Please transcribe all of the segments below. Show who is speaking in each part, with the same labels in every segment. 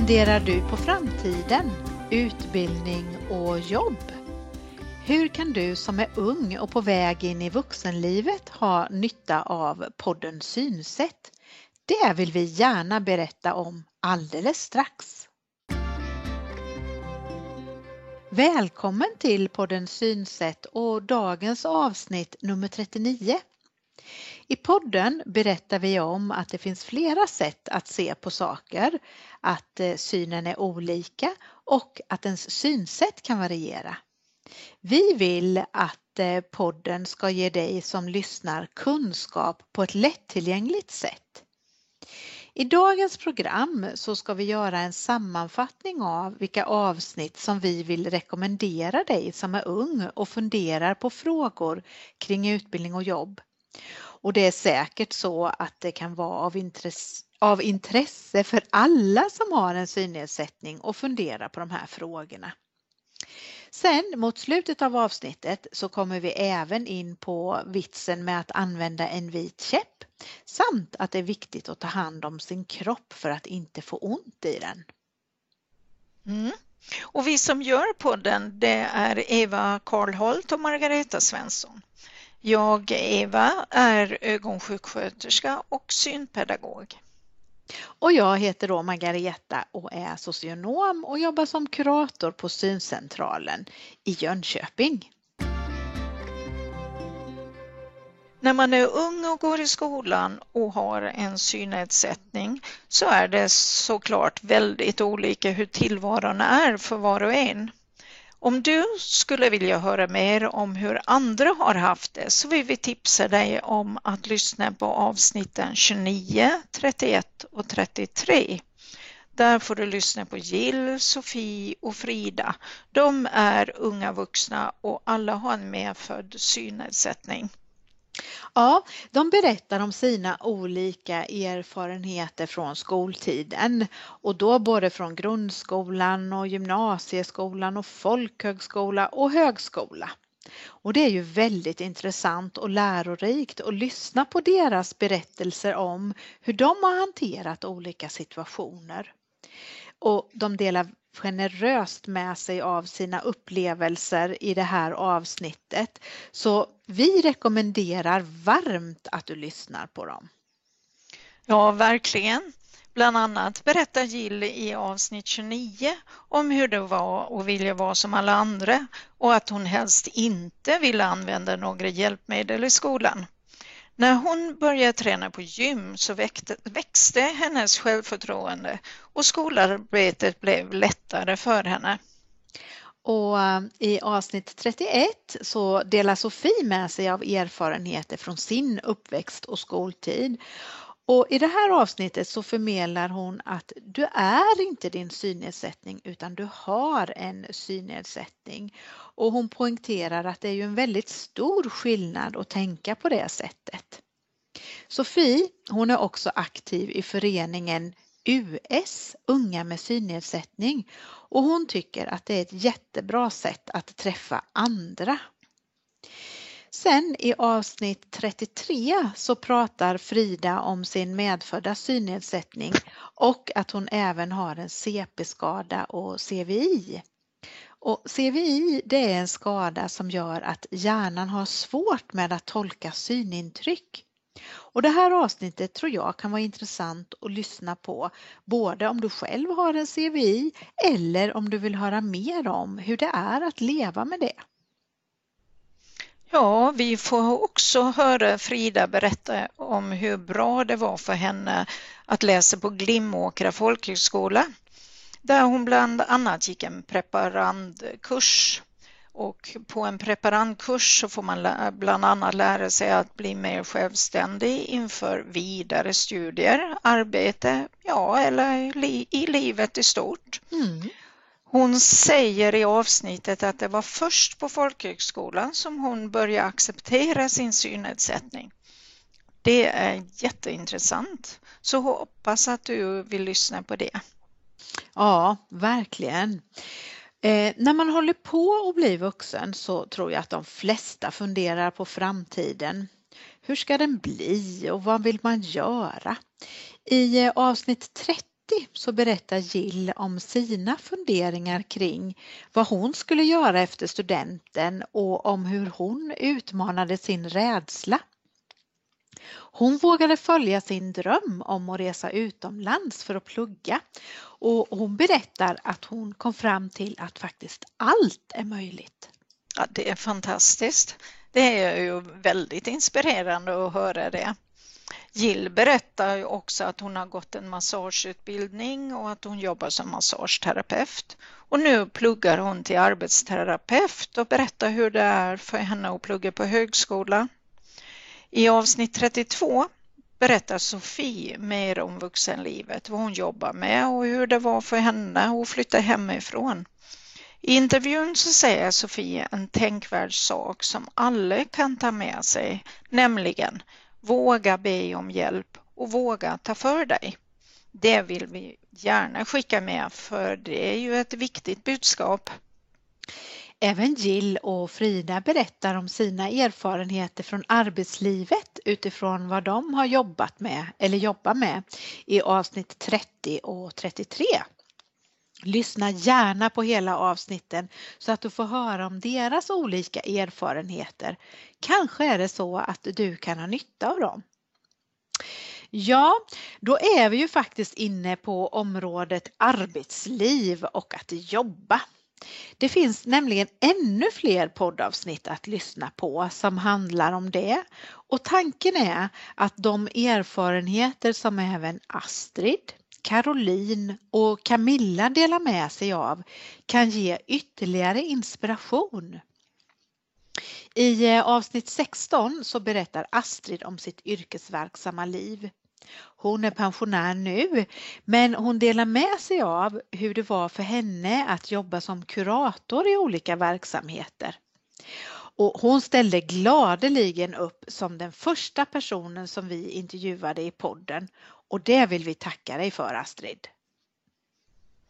Speaker 1: Funderar du på framtiden, utbildning och jobb? Hur kan du som är ung och på väg in i vuxenlivet ha nytta av podden Synsätt? Det vill vi gärna berätta om alldeles strax. Välkommen till podden Synsätt och dagens avsnitt nummer 39. I podden berättar vi om att det finns flera sätt att se på saker, att eh, synen är olika och att ens synsätt kan variera. Vi vill att eh, podden ska ge dig som lyssnar kunskap på ett lättillgängligt sätt. I dagens program så ska vi göra en sammanfattning av vilka avsnitt som vi vill rekommendera dig som är ung och funderar på frågor kring utbildning och jobb. Och det är säkert så att det kan vara av intresse, av intresse för alla som har en synnedsättning och fundera på de här frågorna. Sen mot slutet av avsnittet så kommer vi även in på vitsen med att använda en vit käpp samt att det är viktigt att ta hand om sin kropp för att inte få ont i den.
Speaker 2: Mm. Och vi som gör podden det är Eva Karlholt och Margareta Svensson. Jag, Eva, är ögonsjuksköterska och synpedagog.
Speaker 1: Och jag heter då Margareta och är socionom och jobbar som kurator på Syncentralen i Jönköping.
Speaker 2: När man är ung och går i skolan och har en synnedsättning så är det såklart väldigt olika hur tillvaron är för var och en. Om du skulle vilja höra mer om hur andra har haft det så vill vi tipsa dig om att lyssna på avsnitten 29, 31 och 33. Där får du lyssna på Jill, Sofie och Frida. De är unga vuxna och alla har en medfödd synnedsättning.
Speaker 1: Ja, de berättar om sina olika erfarenheter från skoltiden och då både från grundskolan och gymnasieskolan och folkhögskola och högskola. Och det är ju väldigt intressant och lärorikt att lyssna på deras berättelser om hur de har hanterat olika situationer. Och de delar generöst med sig av sina upplevelser i det här avsnittet. Så vi rekommenderar varmt att du lyssnar på dem.
Speaker 2: Ja, verkligen. Bland annat berättar Jill i avsnitt 29 om hur det var att vilja vara som alla andra och att hon helst inte ville använda några hjälpmedel i skolan. När hon började träna på gym så växte, växte hennes självförtroende och skolarbetet blev lättare för henne.
Speaker 1: Och eh, i avsnitt 31 så delar Sofie med sig av erfarenheter från sin uppväxt och skoltid. Och i det här avsnittet så förmedlar hon att du är inte din synnedsättning utan du har en synnedsättning. Och hon poängterar att det är ju en väldigt stor skillnad att tänka på det sättet. Sofie, hon är också aktiv i föreningen US, Unga med synnedsättning och hon tycker att det är ett jättebra sätt att träffa andra. Sen i avsnitt 33 så pratar Frida om sin medfödda synnedsättning och att hon även har en CP-skada och CVI. Och CVI det är en skada som gör att hjärnan har svårt med att tolka synintryck. Och det här avsnittet tror jag kan vara intressant att lyssna på både om du själv har en CVI eller om du vill höra mer om hur det är att leva med det.
Speaker 2: Ja, vi får också höra Frida berätta om hur bra det var för henne att läsa på Glimåkra folkhögskola där hon bland annat gick en preparandkurs och på en preparandkurs så får man bland annat lära sig att bli mer självständig inför vidare studier, arbete, ja eller i livet i stort. Mm. Hon säger i avsnittet att det var först på folkhögskolan som hon började acceptera sin synnedsättning. Det är jätteintressant, så hoppas att du vill lyssna på det.
Speaker 1: Ja, verkligen. Eh, när man håller på att bli vuxen så tror jag att de flesta funderar på framtiden. Hur ska den bli och vad vill man göra? I eh, avsnitt 30 så berättar Jill om sina funderingar kring vad hon skulle göra efter studenten och om hur hon utmanade sin rädsla. Hon vågade följa sin dröm om att resa utomlands för att plugga och hon berättar att hon kom fram till att faktiskt allt är möjligt.
Speaker 2: Ja, det är fantastiskt. Det är ju väldigt inspirerande att höra det. Jill berättar också att hon har gått en massageutbildning och att hon jobbar som massageterapeut. Och nu pluggar hon till arbetsterapeut och berättar hur det är för henne att plugga på högskola. I avsnitt 32 berättar Sofie mer om vuxenlivet, vad hon jobbar med och hur det var för henne att flytta hemifrån. I intervjun så säger Sofie en tänkvärd sak som alla kan ta med sig, nämligen våga be om hjälp och våga ta för dig. Det vill vi gärna skicka med för det är ju ett viktigt budskap.
Speaker 1: Även Jill och Frida berättar om sina erfarenheter från arbetslivet utifrån vad de har jobbat med eller jobbar med i avsnitt 30 och 33. Lyssna gärna på hela avsnitten så att du får höra om deras olika erfarenheter. Kanske är det så att du kan ha nytta av dem. Ja, då är vi ju faktiskt inne på området arbetsliv och att jobba. Det finns nämligen ännu fler poddavsnitt att lyssna på som handlar om det och tanken är att de erfarenheter som även Astrid, Caroline och Camilla delar med sig av kan ge ytterligare inspiration. I eh, avsnitt 16 så berättar Astrid om sitt yrkesverksamma liv. Hon är pensionär nu, men hon delar med sig av hur det var för henne att jobba som kurator i olika verksamheter. Och hon ställde gladeligen upp som den första personen som vi intervjuade i podden och det vill vi tacka dig för Astrid.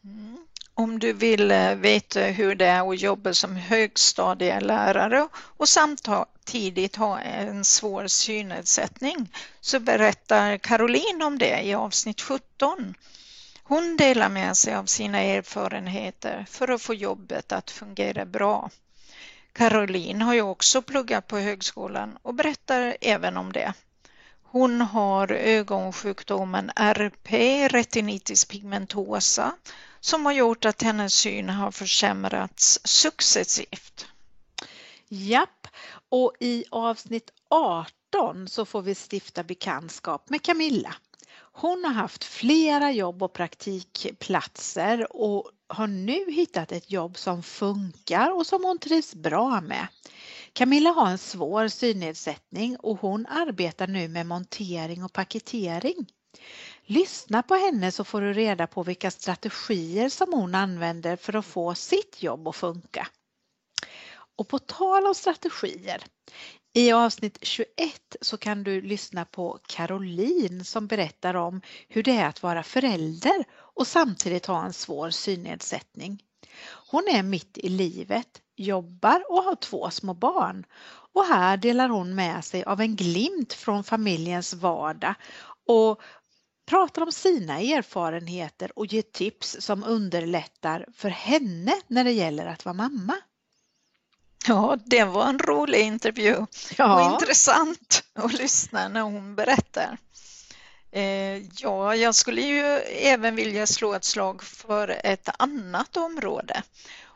Speaker 2: Mm. Om du vill eh, veta hur det är att jobba som högstadielärare och samtidigt ha en svår synnedsättning så berättar Caroline om det i avsnitt 17. Hon delar med sig av sina erfarenheter för att få jobbet att fungera bra. Caroline har ju också pluggat på högskolan och berättar även om det. Hon har ögonsjukdomen RP, retinitis pigmentosa, som har gjort att hennes syn har försämrats successivt.
Speaker 1: Japp, och i avsnitt 18 så får vi stifta bekantskap med Camilla. Hon har haft flera jobb och praktikplatser och har nu hittat ett jobb som funkar och som hon trivs bra med. Camilla har en svår synnedsättning och hon arbetar nu med montering och paketering. Lyssna på henne så får du reda på vilka strategier som hon använder för att få sitt jobb att funka. Och på tal om strategier, i avsnitt 21 så kan du lyssna på Caroline som berättar om hur det är att vara förälder och samtidigt ha en svår synnedsättning. Hon är mitt i livet, jobbar och har två små barn. Och här delar hon med sig av en glimt från familjens vardag och pratar om sina erfarenheter och ger tips som underlättar för henne när det gäller att vara mamma.
Speaker 2: Ja, det var en rolig intervju ja. och intressant att lyssna när hon berättar. Eh, ja, jag skulle ju även vilja slå ett slag för ett annat område.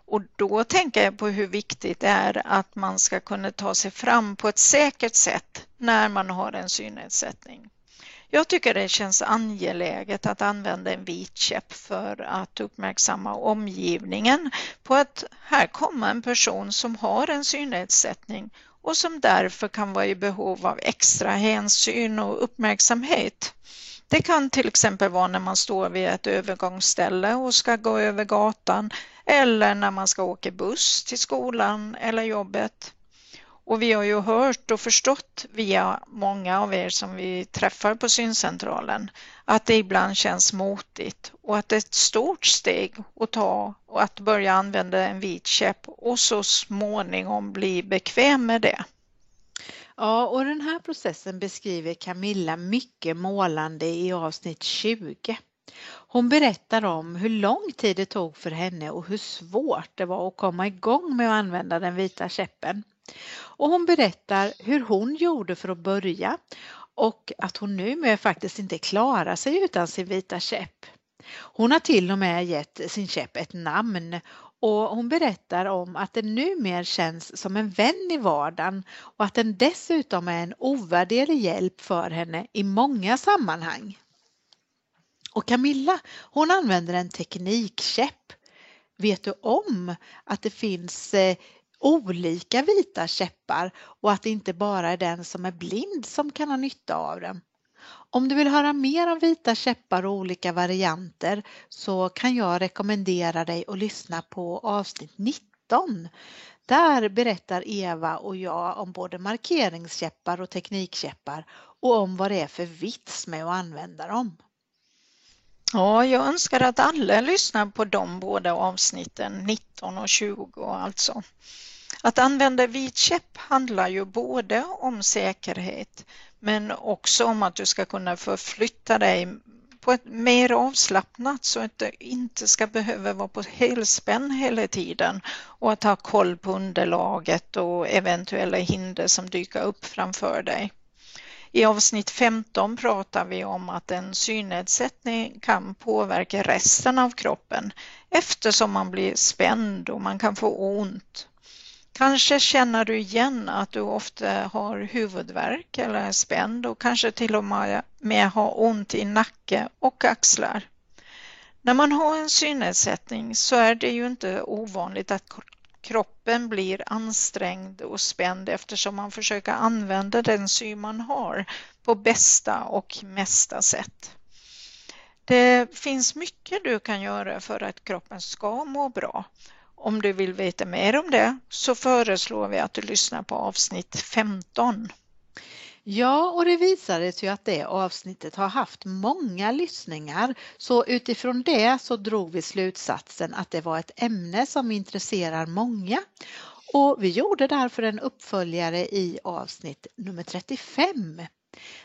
Speaker 2: Och då tänker jag på hur viktigt det är att man ska kunna ta sig fram på ett säkert sätt när man har en synnedsättning. Jag tycker det känns angeläget att använda en vit käpp för att uppmärksamma omgivningen på att här kommer en person som har en synnedsättning och som därför kan vara i behov av extra hänsyn och uppmärksamhet. Det kan till exempel vara när man står vid ett övergångsställe och ska gå över gatan eller när man ska åka buss till skolan eller jobbet. Och vi har ju hört och förstått via många av er som vi träffar på syncentralen att det ibland känns motigt och att det är ett stort steg att ta och att börja använda en vit käpp och så småningom bli bekväm med det.
Speaker 1: Ja, och den här processen beskriver Camilla mycket målande i avsnitt 20. Hon berättar om hur lång tid det tog för henne och hur svårt det var att komma igång med att använda den vita käppen. Och hon berättar hur hon gjorde för att börja och att hon numera faktiskt inte klarar sig utan sin vita käpp. Hon har till och med gett sin käpp ett namn och hon berättar om att den numera känns som en vän i vardagen och att den dessutom är en ovärderlig hjälp för henne i många sammanhang. Och Camilla, hon använder en teknikkäpp. Vet du om att det finns eh, olika vita käppar och att det inte bara är den som är blind som kan ha nytta av den? Om du vill höra mer om vita käppar och olika varianter så kan jag rekommendera dig att lyssna på avsnitt 19. Där berättar Eva och jag om både markeringskäppar och teknikkäppar och om vad det är för vits med att använda dem.
Speaker 2: Ja, jag önskar att alla lyssnar på de båda avsnitten, 19 och 20 alltså. Att använda vit käpp handlar ju både om säkerhet men också om att du ska kunna förflytta dig på ett mer avslappnat så att du inte ska behöva vara på helspänn hela tiden och att ha koll på underlaget och eventuella hinder som dyker upp framför dig. I avsnitt 15 pratar vi om att en synnedsättning kan påverka resten av kroppen eftersom man blir spänd och man kan få ont. Kanske känner du igen att du ofta har huvudvärk eller är spänd och kanske till och med har ont i nacke och axlar. När man har en synnedsättning så är det ju inte ovanligt att kroppen blir ansträngd och spänd eftersom man försöker använda den syn man har på bästa och mesta sätt. Det finns mycket du kan göra för att kroppen ska må bra. Om du vill veta mer om det så föreslår vi att du lyssnar på avsnitt 15.
Speaker 1: Ja, och det visade sig att det avsnittet har haft många lyssningar. Så utifrån det så drog vi slutsatsen att det var ett ämne som intresserar många. Och vi gjorde därför en uppföljare i avsnitt nummer 35.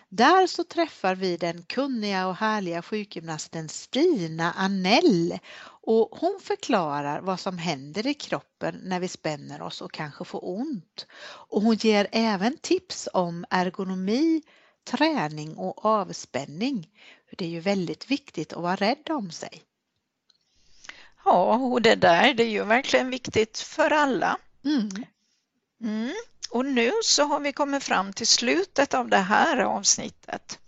Speaker 1: Där så träffar vi den kunniga och härliga sjukgymnasten Stina Anell och hon förklarar vad som händer i kroppen när vi spänner oss och kanske får ont. Och hon ger även tips om ergonomi, träning och avspänning. Det är ju väldigt viktigt att vara rädd om sig.
Speaker 2: Ja, och det där det är ju verkligen viktigt för alla. Mm. Mm. Och nu så har vi kommit fram till slutet av det här avsnittet.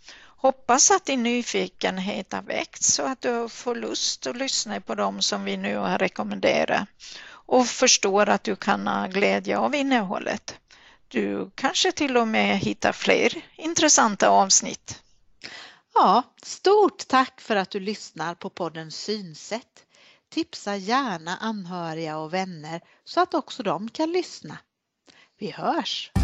Speaker 2: Hoppas att din nyfikenhet har väckts så att du får lust att lyssna på dem som vi nu har rekommenderat och förstår att du kan ha glädje av innehållet. Du kanske till och med hittar fler intressanta avsnitt.
Speaker 1: Ja, stort tack för att du lyssnar på podden Synsätt. Tipsa gärna anhöriga och vänner så att också de kan lyssna. Vi hörs!